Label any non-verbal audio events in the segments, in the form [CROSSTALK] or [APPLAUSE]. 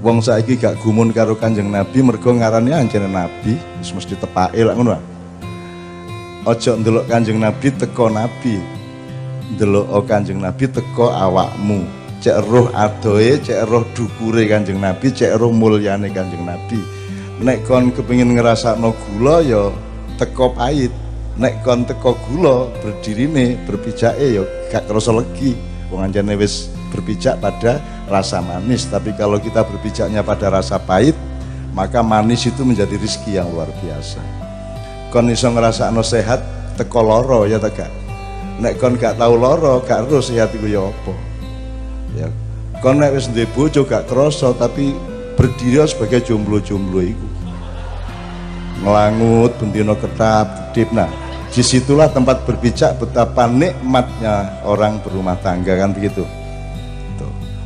wong saiki gak gumun karo Kanjeng Nabi mergo ngarannya anjene Nabi wis mesti tepake lak ngono. Ojo ndelok Kanjeng Nabi teko Nabi. Ndelok Kanjeng Nabi teko awakmu. Cek roh adoe, cek roh dukure Kanjeng Nabi, cek roh mulyane Kanjeng Nabi. Nek kon kepengin ngrasakno gula ya teko pahit. Nek kon teko gula berdirine, berpijake ya gak krasa legi. Wong anjene wis berpijak pada rasa manis tapi kalau kita berpijaknya pada rasa pahit maka manis itu menjadi rizki yang luar biasa. Kon iso no sehat teko loro ya tak nek kon gak tahu loro gak harus sehat itu ya apa? Ya. Kon nek wis ndek bojo gak tapi berdiri sebagai jomblo-jomblo itu ngelangut bendino ketap kedip nah di situlah tempat berpijak betapa nikmatnya orang berumah tangga kan begitu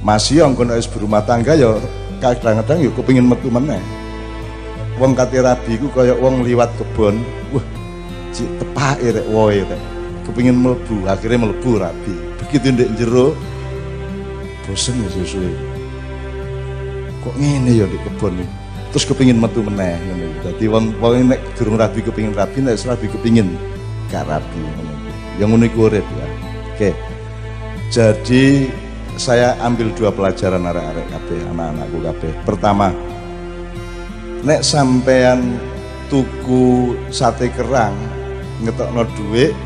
masih yang kena es berumah tangga ya kadang-kadang yuk kepingin metu meneh. Wong kate rabi ku kaya wong liwat kebon. Wah cik tepak rek woe rek. Kepingin melebu akhirnya melebu rabi. Begitu ndek jero bosen ya susuwe kok ngene ya di kebon terus kepingin metu meneh ngono dadi wong wong nek durung rabi kepingin rabi nek rabi kepingin gak rabi ngono yang ngono iku urip ya. Oke. Jadi saya ambil dua pelajaran arek-arek kabeh anak-anakku kabeh. Pertama nek sampean tuku sate kerang ngetokno duit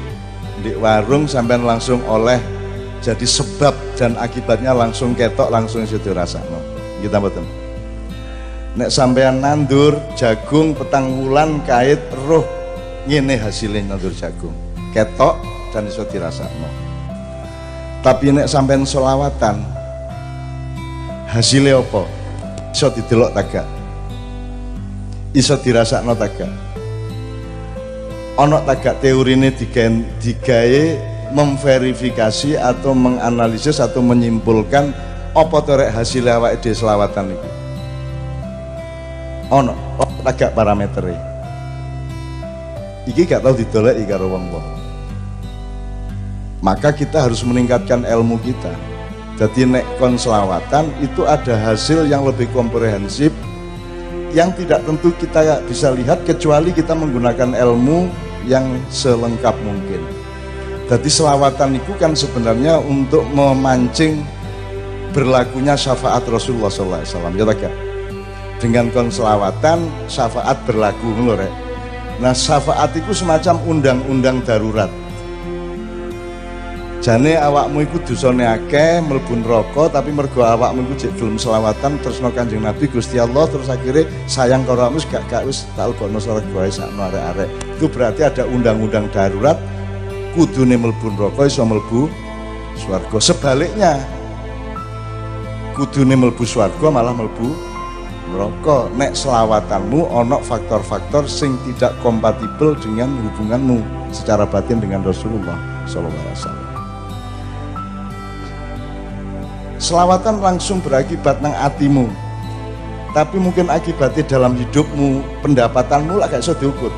di warung sampean langsung oleh jadi sebab dan akibatnya langsung ketok langsung situ rasakno kita betul nek sampean nandur jagung petang wulan kait roh ngene hasilnya nandur jagung. Ketok dan iso dirasakno tapi nek sampean solawatan hasilnya apa? Iso didelok taga iso dirasakno taga ono taga teorine digawe, digawe memverifikasi atau menganalisis atau menyimpulkan apa to rek hasil awake dhewe selawatan iki ono tagak parametere? Iki gak tau didoleki karo wong-wong maka kita harus meningkatkan ilmu kita. Jadi nek konselawatan itu ada hasil yang lebih komprehensif yang tidak tentu kita bisa lihat kecuali kita menggunakan ilmu yang selengkap mungkin. Jadi selawatan itu kan sebenarnya untuk memancing berlakunya syafaat Rasulullah SAW ya tak dengan konselawatan syafaat berlaku nah syafaat itu semacam undang-undang darurat jane awakmu iku dosane akeh mlebu neraka tapi mergo awakmu iku jek gelem selawatan terus no Kanjeng Nabi Gusti Allah terus akhirnya sayang karo awakmu gak gak wis tak lebokno surga wae sakno arek-arek. Itu berarti ada undang-undang darurat kudune mlebu neraka iso mlebu swarga. Sebaliknya kudune mlebu swarga malah mlebu neraka. Nek selawatanmu ono faktor-faktor sing tidak kompatibel dengan hubunganmu secara batin dengan Rasulullah sallallahu alaihi wasallam selawatan langsung berakibat nang atimu. Tapi mungkin akibatnya dalam hidupmu pendapatanmu lah gak bisa diukur.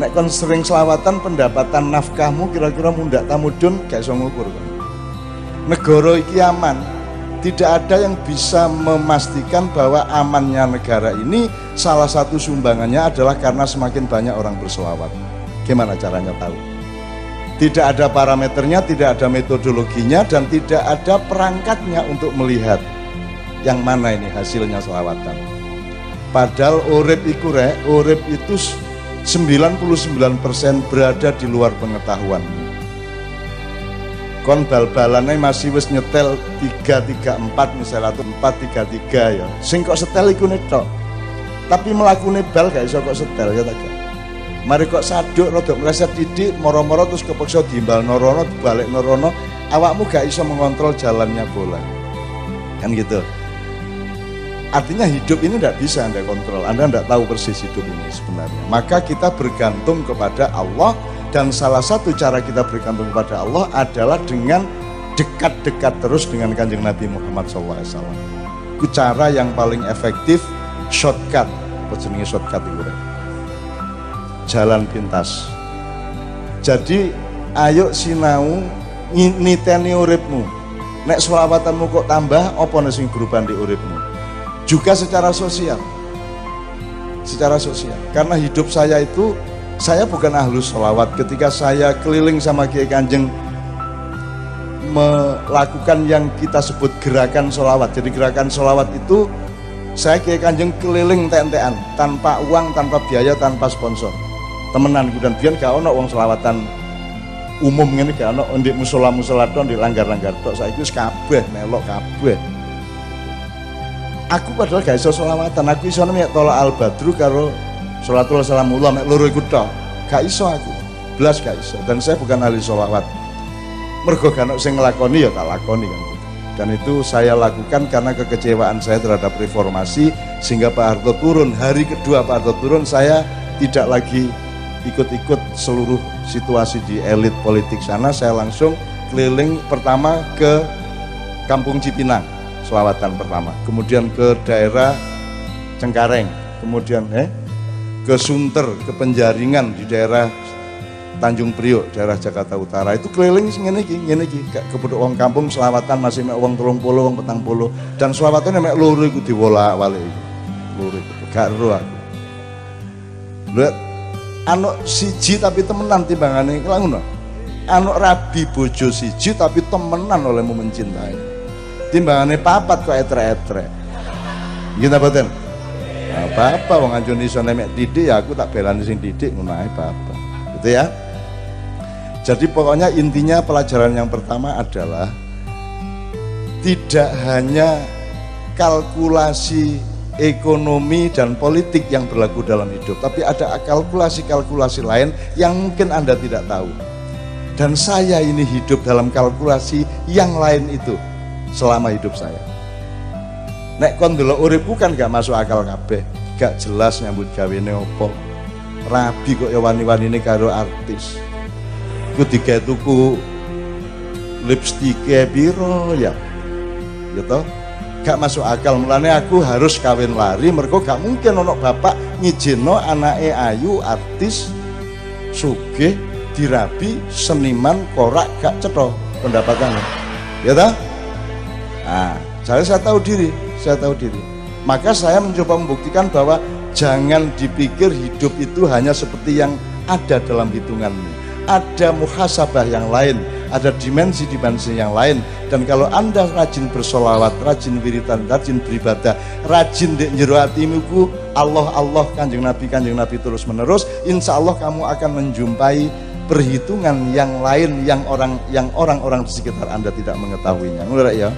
Nek kon sering selawatan pendapatan nafkahmu kira-kira mundak tamudun gak bisa ngukur kan negara iki aman. Tidak ada yang bisa memastikan bahwa amannya negara ini salah satu sumbangannya adalah karena semakin banyak orang berselawat. Gimana caranya tahu tidak ada parameternya, tidak ada metodologinya, dan tidak ada perangkatnya untuk melihat yang mana ini hasilnya selawatan. Padahal urip iku rek, urip itu 99% berada di luar pengetahuan. Kon bal-balannya masih wis nyetel 334 misalnya atau 433 ya. Sing kok setel iku. Tapi melakukan bal gak iso kok setel ya tak mari kok saduk rodok meleset didik moro-moro terus kepeksa diimbal norono balik norono awakmu gak iso mengontrol jalannya bola. Kan gitu. Artinya hidup ini tidak bisa anda kontrol. Anda tidak tahu persis hidup ini sebenarnya. Maka kita bergantung kepada Allah dan salah satu cara kita bergantung kepada Allah adalah dengan dekat-dekat terus dengan kanjeng Nabi Muhammad SAW itu cara yang paling efektif shortcut. Apa shortcut itu jalan pintas. Jadi ayo sinau niteni uripmu. Nek selawatanmu kok tambah apa sing berubah di uripmu? Juga secara sosial. Secara sosial. Karena hidup saya itu saya bukan ahlus sholawat ketika saya keliling sama Kiai Kanjeng melakukan yang kita sebut gerakan sholawat jadi gerakan sholawat itu saya Kiai Kanjeng keliling tentean tanpa uang, tanpa biaya, tanpa sponsor temenan. Dan biar gak ono uang sholawatan umum ini gak ono di musola musola tok di langgar-langgar tok. Saya itu kabeh melok kabeh. Aku padahal gak iso sholawatan aku iso nek tolak al badru karo sholatul salamullah mek loro iku tok. Gak iso aku. Belas gak iso. Dan saya bukan ahli sholawat mergo gak sing nglakoni ya tak lakoni kan. Dan itu saya lakukan karena kekecewaan saya terhadap reformasi sehingga Pak Harto turun. Hari kedua Pak Harto turun saya tidak lagi ikut-ikut seluruh situasi di elit politik sana saya langsung keliling pertama ke Kampung Cipinang selawatan pertama, kemudian ke daerah Cengkareng, kemudian eh, ke Sunter, ke Penjaringan di daerah Tanjung Priok, daerah Jakarta Utara. Itu keliling ngene iki, ngene iki, wong kampung selawatan masih mek wong 30, wong 40 dan selawatan mek loro iku diwolak-walik iku. Loro iku gak ero aku. Anu siji tapi temenan timbangane ngono. Anu rabi bojo siji tapi temenan olehmu mencintai. Timbangane papat kok etre-etre. Gitu boten? Apa-apa wong anjun iso nemek didik ya aku tak belani sing didik ngono ae apa-apa gitu ya? Jadi pokoknya intinya pelajaran yang pertama adalah tidak hanya kalkulasi ekonomi dan politik yang berlaku dalam hidup tapi ada kalkulasi-kalkulasi lain yang mungkin Anda tidak tahu dan saya ini hidup dalam kalkulasi yang lain itu selama hidup saya. Nek kon delok uripku kan gak masuk akal kabeh, gak jelas nyambut gawene opo. Rabi kok ya wani-wanine karo artis. Ku digawe tuku lipstike piro ya. Ya toh? Gak masuk akal mulane aku harus kawin lari mergo gak mungkin ono bapak ngijino anake ayu artis sugih dirabi seniman korak gak cetho pendapatannya ya toh Nah, saya, saya tahu diri, saya tahu diri. Maka saya mencoba membuktikan bahwa jangan dipikir hidup itu hanya seperti yang ada dalam hitunganmu. Ada muhasabah yang lain, ada dimensi-dimensi yang lain. Dan kalau Anda rajin bersolawat, rajin wiritan, rajin beribadah, rajin di jero hatimu Allah Allah kanjeng Nabi kanjeng Nabi terus menerus, insya Allah kamu akan menjumpai perhitungan yang lain yang orang yang orang-orang di sekitar Anda tidak mengetahuinya. Mulai ya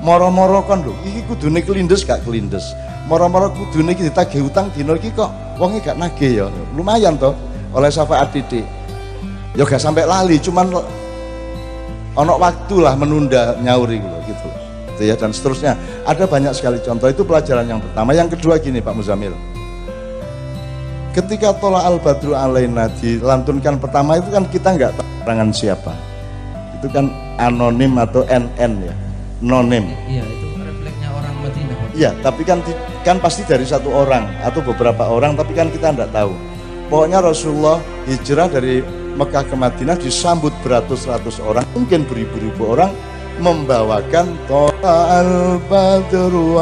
moro-moro kon lho kudune kelindes gak kelindes moro-moro kudune iki ditagih utang iki kok wonge gak nagih ya lumayan toh oleh syafaat didik ya gak sampai lali cuman ono waktu lah menunda nyauri gitu, gitu ya dan seterusnya. Ada banyak sekali contoh. Itu pelajaran yang pertama. Yang kedua gini Pak Muzamil. Ketika tola al badru alaina dilantunkan pertama itu kan kita nggak tahu siapa. Itu kan anonim atau NN ya? Nonim. Iya, itu refleksnya orang Madinah. Iya, tapi kan kan pasti dari satu orang atau beberapa orang, tapi kan kita tidak tahu. Pokoknya Rasulullah hijrah dari Mekah ke Madinah disambut beratus-ratus orang, mungkin beribu-ribu orang membawakan al badru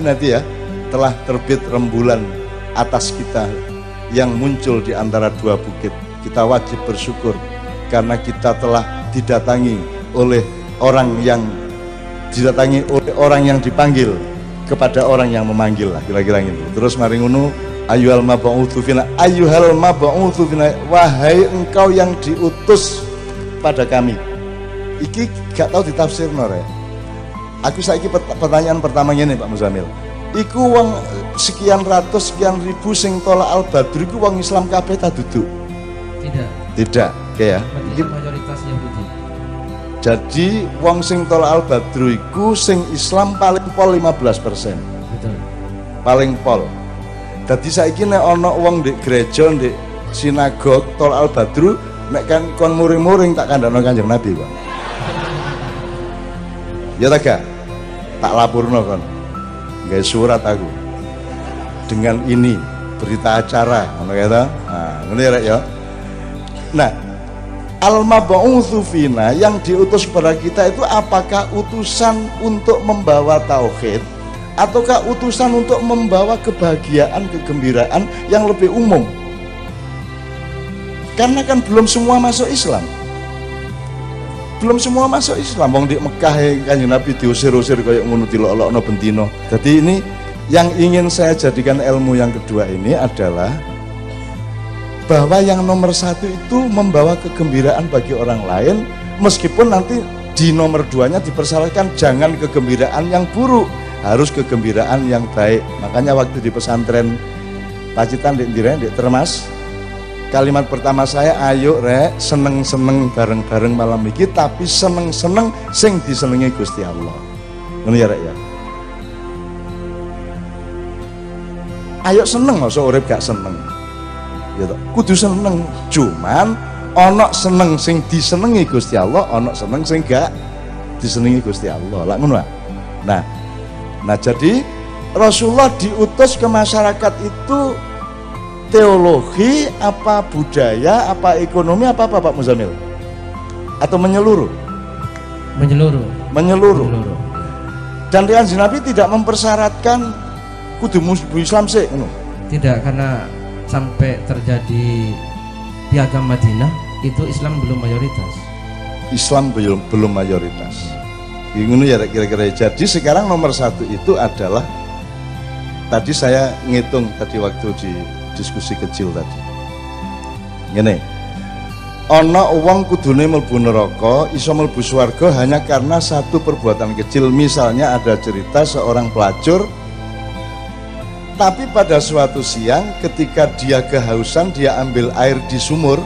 nanti ya telah terbit rembulan atas kita yang muncul di antara dua bukit. Kita wajib bersyukur karena kita telah didatangi oleh orang yang didatangi oleh orang yang dipanggil kepada orang yang memanggil lah kira-kira gitu terus mari ngono ayyuhal mab'utsu fina ayyuhal mab'utsu fina wahai engkau yang diutus pada kami. Iki gak tahu ditafsir ya aku saiki pertanyaan pertama ini Pak Muzamil. Iku wong sekian ratus sekian ribu sing tolak al badru iku wong Islam kabeh ta duduk? Tidak. Tidak kayak ya. Mayoritas Yahudi jadi wong sing tol al badru iku sing Islam paling pol 15%. Betul. Paling pol. Jadi saiki nek ana wong di gereja di sinagog tol al badru nek kan kon muring-muring tak kandhano Kanjeng Nabi, Pak. Ya tak gak? Tak lapurno kon. Gak surat aku. Dengan ini berita acara ngono ya Nah, ngono ya, ya. Nah, Al-mab'utsu fina yang diutus kepada kita itu apakah utusan untuk membawa tauhid ataukah utusan untuk membawa kebahagiaan, kegembiraan yang lebih umum? Karena kan belum semua masuk Islam. Belum semua masuk Islam. Wong di Mekah kan Nabi diusir-usir kayak ngono dilok-lokno bentino. Jadi ini yang ingin saya jadikan ilmu yang kedua ini adalah bahwa yang nomor satu itu membawa kegembiraan bagi orang lain meskipun nanti di nomor duanya dipersyaratkan jangan kegembiraan yang buruk harus kegembiraan yang baik. Makanya waktu di pesantren Pacitan di Indira di Termas kalimat pertama saya ayo rek seneng-seneng bareng-bareng malam ini tapi seneng-seneng sing disenengi Gusti Allah. Ini ya rek ya? Ayo seneng masa urip gak seneng? Gitu kudu seneng. Cuman ono seneng sing disenengi Gusti Allah ono seneng sing gak disenengi Gusti Allah. Lah ngono nah nah jadi Rasulullah diutus ke masyarakat itu teologi apa budaya apa ekonomi apa apa Pak Muzamil? Atau menyeluruh? Menyeluruh. Menyeluruh, menyeluruh. dan dengan Nabi tidak mempersyaratkan kudu Islam sih tidak karena sampai terjadi piagam Madinah itu Islam belum mayoritas. Islam belum belum mayoritas ini ya kira-kira. Jadi sekarang nomor satu itu adalah tadi saya ngitung tadi waktu di diskusi kecil tadi. Ini ana uang kudune melbu neraka iso melbu swarga hanya karena satu perbuatan kecil. Misalnya ada cerita seorang pelacur tapi pada suatu siang ketika dia kehausan dia ambil air di sumur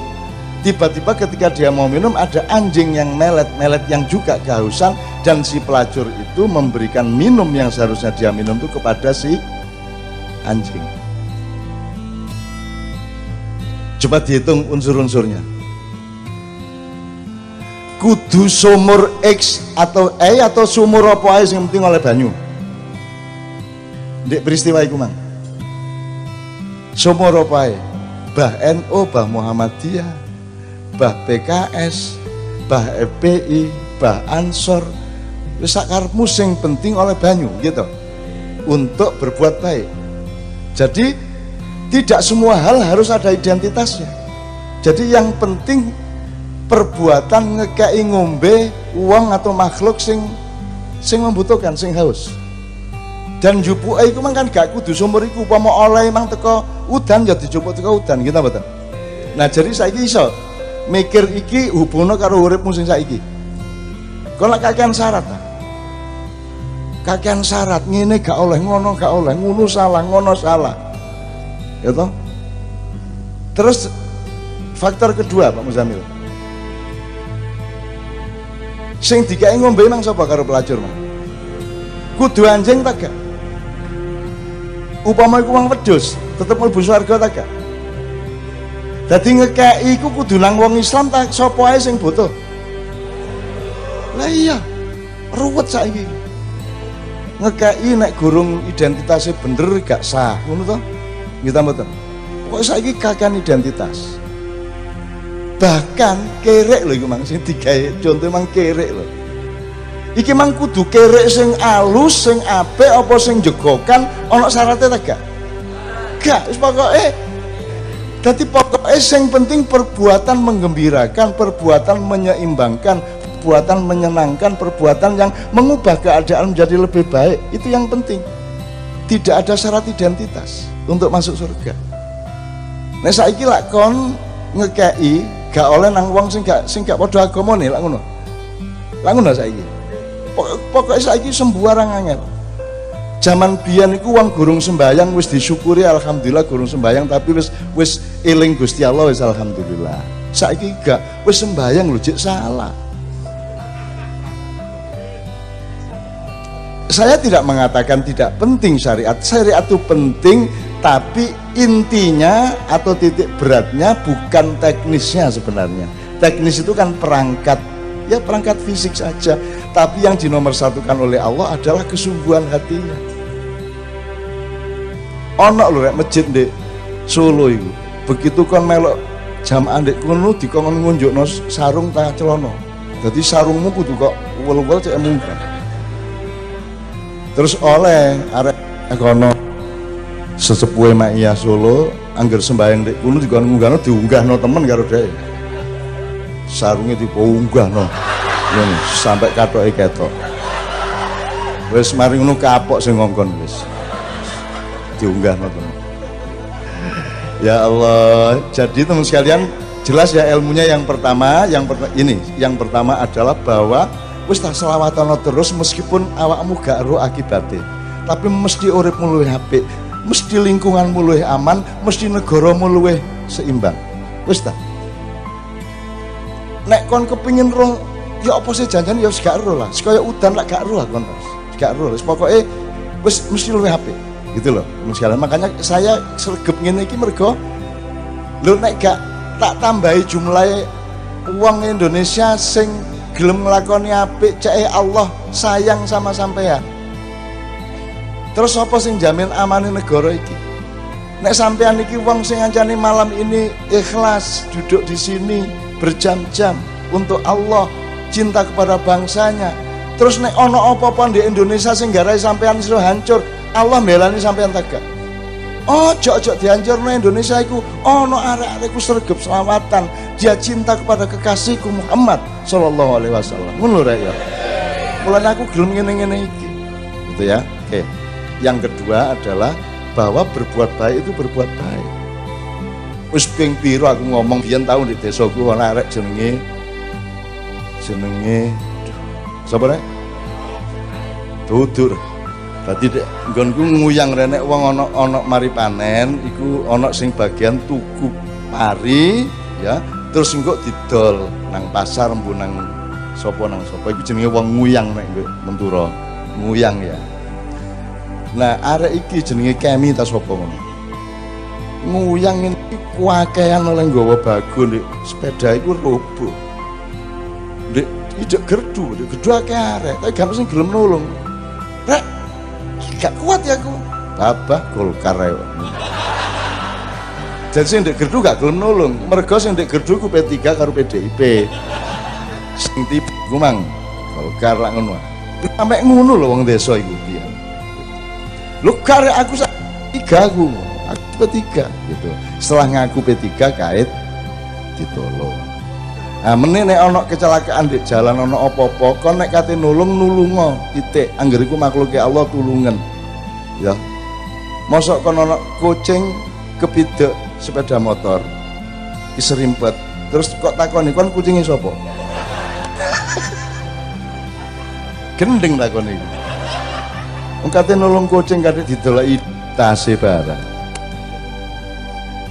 tiba-tiba ketika dia mau minum ada anjing yang melet-melet yang juga kehausan dan si pelacur itu memberikan minum yang seharusnya dia minum itu kepada si anjing coba dihitung unsur-unsurnya kudu sumur X atau E atau sumur apa aja yang penting oleh banyu di peristiwa itu mang Sumur opae? Bah NU, bah Muhammadiyah, bah PKS, bah FPI, bah Ansor. Wis sakarepmu sing penting oleh banyu gitu. Untuk berbuat baik. Jadi tidak semua hal harus ada identitasnya. Jadi yang penting perbuatan ngekei ngombe uang atau makhluk sing sing membutuhkan sing haus dan jupuke iku kan gak kudu sumur iku upama oleh mang teko udan ya dijupuk teko udan gitu mboten nah jadi saiki iso mikir iki hubungno karo uripmu sing saiki kalau kakean syarat ta kakean syarat ngene gak oleh ngono gak oleh ngono salah ngono salah. Toh? Terus faktor kedua Pak Muzamil. Sing dikai ngombe mang sapa karo pelacur mang kudu anjing tak gak? Upama iku wong wedhus tetep mlebu swarga ta gak? Dadi ngekeki iku kudu nang wong Islam ta sapa ae sing butuh? Lah iya ruwet saiki ngekeki nek gurung identitasnya bener gak sah ngono to? Kita mboten? Kok saiki kakan identitas. Bahkan kerek lho iku mang sing digawe contoh mang kerek lho. Iki mang kudu kerek sing alus sing apik apa sing jegokan ana syaratnya ta gak? Gak wis pokoke. Dadi pokoke sing penting perbuatan menggembirakan perbuatan menyeimbangkan perbuatan menyenangkan perbuatan yang mengubah keadaan menjadi lebih baik itu yang penting. Tidak ada syarat identitas untuk masuk surga. Nah saiki lak kon ngekei gak oleh nang wong sing gak sing gak padha agamane lak ngono. Lak ngono saiki. Pokoknya saiki sembuarang angel. Zaman biyen iku wong gurung sembayang wis disyukuri alhamdulillah gurung sembayang tapi wis wis eling Gusti Allah wis alhamdulillah. Saiki gak wis sembayang lho salah saya tidak mengatakan tidak penting syariat. Syariat itu penting tapi intinya atau titik beratnya bukan teknisnya sebenarnya. Teknis itu kan perangkat. Ya perangkat fisik saja. Tapi yang dinomorsatukan oleh Allah adalah kesungguhan hatinya. Ono lho rek masjid di Solo itu begitu kan melok jam andek kono dikongkon ngunjukno sarung ta celono jadi sarungmu kudu kok wel-wel cek mungkin terus oleh arek kono sesepuhe mak iya Solo angger sembahyang dek kuno dikon ngunggahno diunggahno temen karo dhek sarungnya diunggahno ngono sampai katoke ketok. Wis mari ngono kapok sing ngongkon wis. Diunggahno temen. Ya Allah jadi teman sekalian jelas ya ilmunya yang pertama yang per, ini yang pertama adalah bahwa wis tak selawatan terus meskipun awakmu gak ro akibatnya tapi mesti urip luwih apik mesti lingkungan luwih aman mesti negara luwih seimbang. Wis ta? Nek kon kepingin roh ya apa sih jangan ya gak roh lah. Sekaya udan lah gak roh kon gak roh pokoknya wis mesti luwih apik. Gitu loh sekalian makanya saya sergep ngene iki mergo lu nek gak tak tambahi jumlah uang Indonesia sing gelem nglakoni apik cek Allah sayang sama sampean. Terus apa sing jamin amane negara iki? Nek sampean iki wong sing ngancani malam ini ikhlas duduk di sini berjam-jam untuk Allah cinta kepada bangsanya. Terus nek ono apa-apa di Indonesia sing garai sampean sudah hancur Allah melani sampean tegak. Ojo ojo dihancurno Indonesia iku ono arek-arekku sergep selawatan. Dia cinta kepada kekasihku Muhammad sallallahu alaihi wasallam. Ngono rek ya. Mulane aku gelem ngene-ngene iki. Gitu ya. Oke. Yang kedua adalah bahwa berbuat baik itu berbuat baik. Wis ping piro aku ngomong biyen tau di desaku ana arek jenenge jenenge sapa rek? Tutur. Dadi nggonku nguyang renek wong ana ana mari panen iku ana sing bagian tuku pari ya terus engko didol nang pasar mbu nang sapa nang sapa iku jenenge wong nguyang nek Mentura. Nguyang ya. Nah, arek iki jenenge Kemi ta sapa ngono. Nguyang iki kuakean oleh nggawa bago nek sepeda iku roboh. Ndek ijek gerdu, ndek gerdu akeh arek, tapi gak sing gelem nulung. Rek, gak kuat ya aku babah golkar ya jadi sing ndek gerdu gak gelem nulung. Mergo sing ndek gerdu ku P3 karo PDIP sing tipe ku mang golkar lak ngono. Sampe ngono lho wong desa iku piye lu kare aku tiga aku aku P3 gitu. Setelah ngaku P3 kait ditolong Nah, meneh nek ana kecelakaan di jalan ana apa-apa, kon nek kate nulung nulungo, titik. Angger iku makhluke Allah tulungan ya. Mosok kono kucing kepidek sepeda motor diserimpet. Terus kok takoni kon kucingnya sopo gendeng takoni. Wong kate nolong kucing kate didolaki tase barang.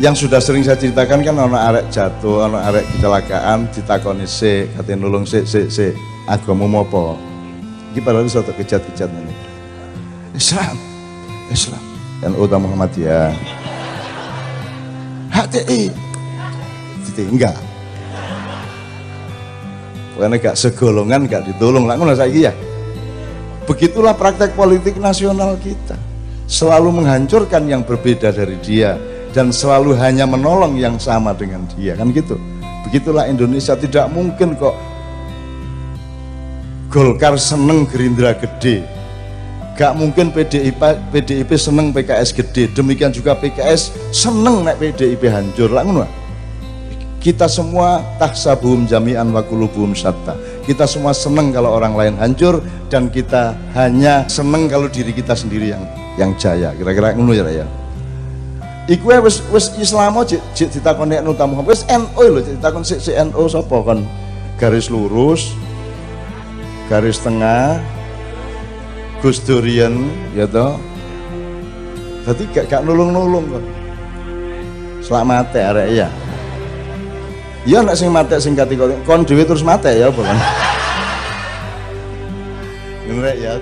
Yang sudah sering saya ceritakan kan ono arek jatuh, ono arek kecelakaan, ditakoni se, kate nulung se, se, se, agama apa? Iki padahal suatu kejat-kejat ini. Islam. Islam. Dan Muhammadiyah HTI Titik enggak. Karena gak segolongan gak ditolong. Lah ngono saiki ya. Begitulah praktek politik nasional kita. Selalu menghancurkan yang berbeda dari dia dan selalu hanya menolong yang sama dengan dia. Kan gitu? Begitulah Indonesia. Tidak mungkin kok Golkar seneng Gerindra gede Gak mungkin PDIP PDIP seneng PKS gede, demikian juga PKS seneng nek PDIP hancur. Lah. Kita semua tahsabuhum jami'an wa qulubuhum syatta. Kita semua seneng kalau orang lain hancur dan kita hanya seneng kalau diri kita sendiri yang yang jaya. Kira-kira ngono ya ya. Iku wis wis Islam cek cek ditakoni nek Muhammad wis NU lho ditakon sik sik NU sapa kon garis lurus garis tengah Gus Durian ya toh Jadi gak, gak nulung-nulung kok. Selamat mate arek ya. Iya nek sing mate sing kati kon dhewe terus mate ya bukan. [LAUGHS] Ngene ya.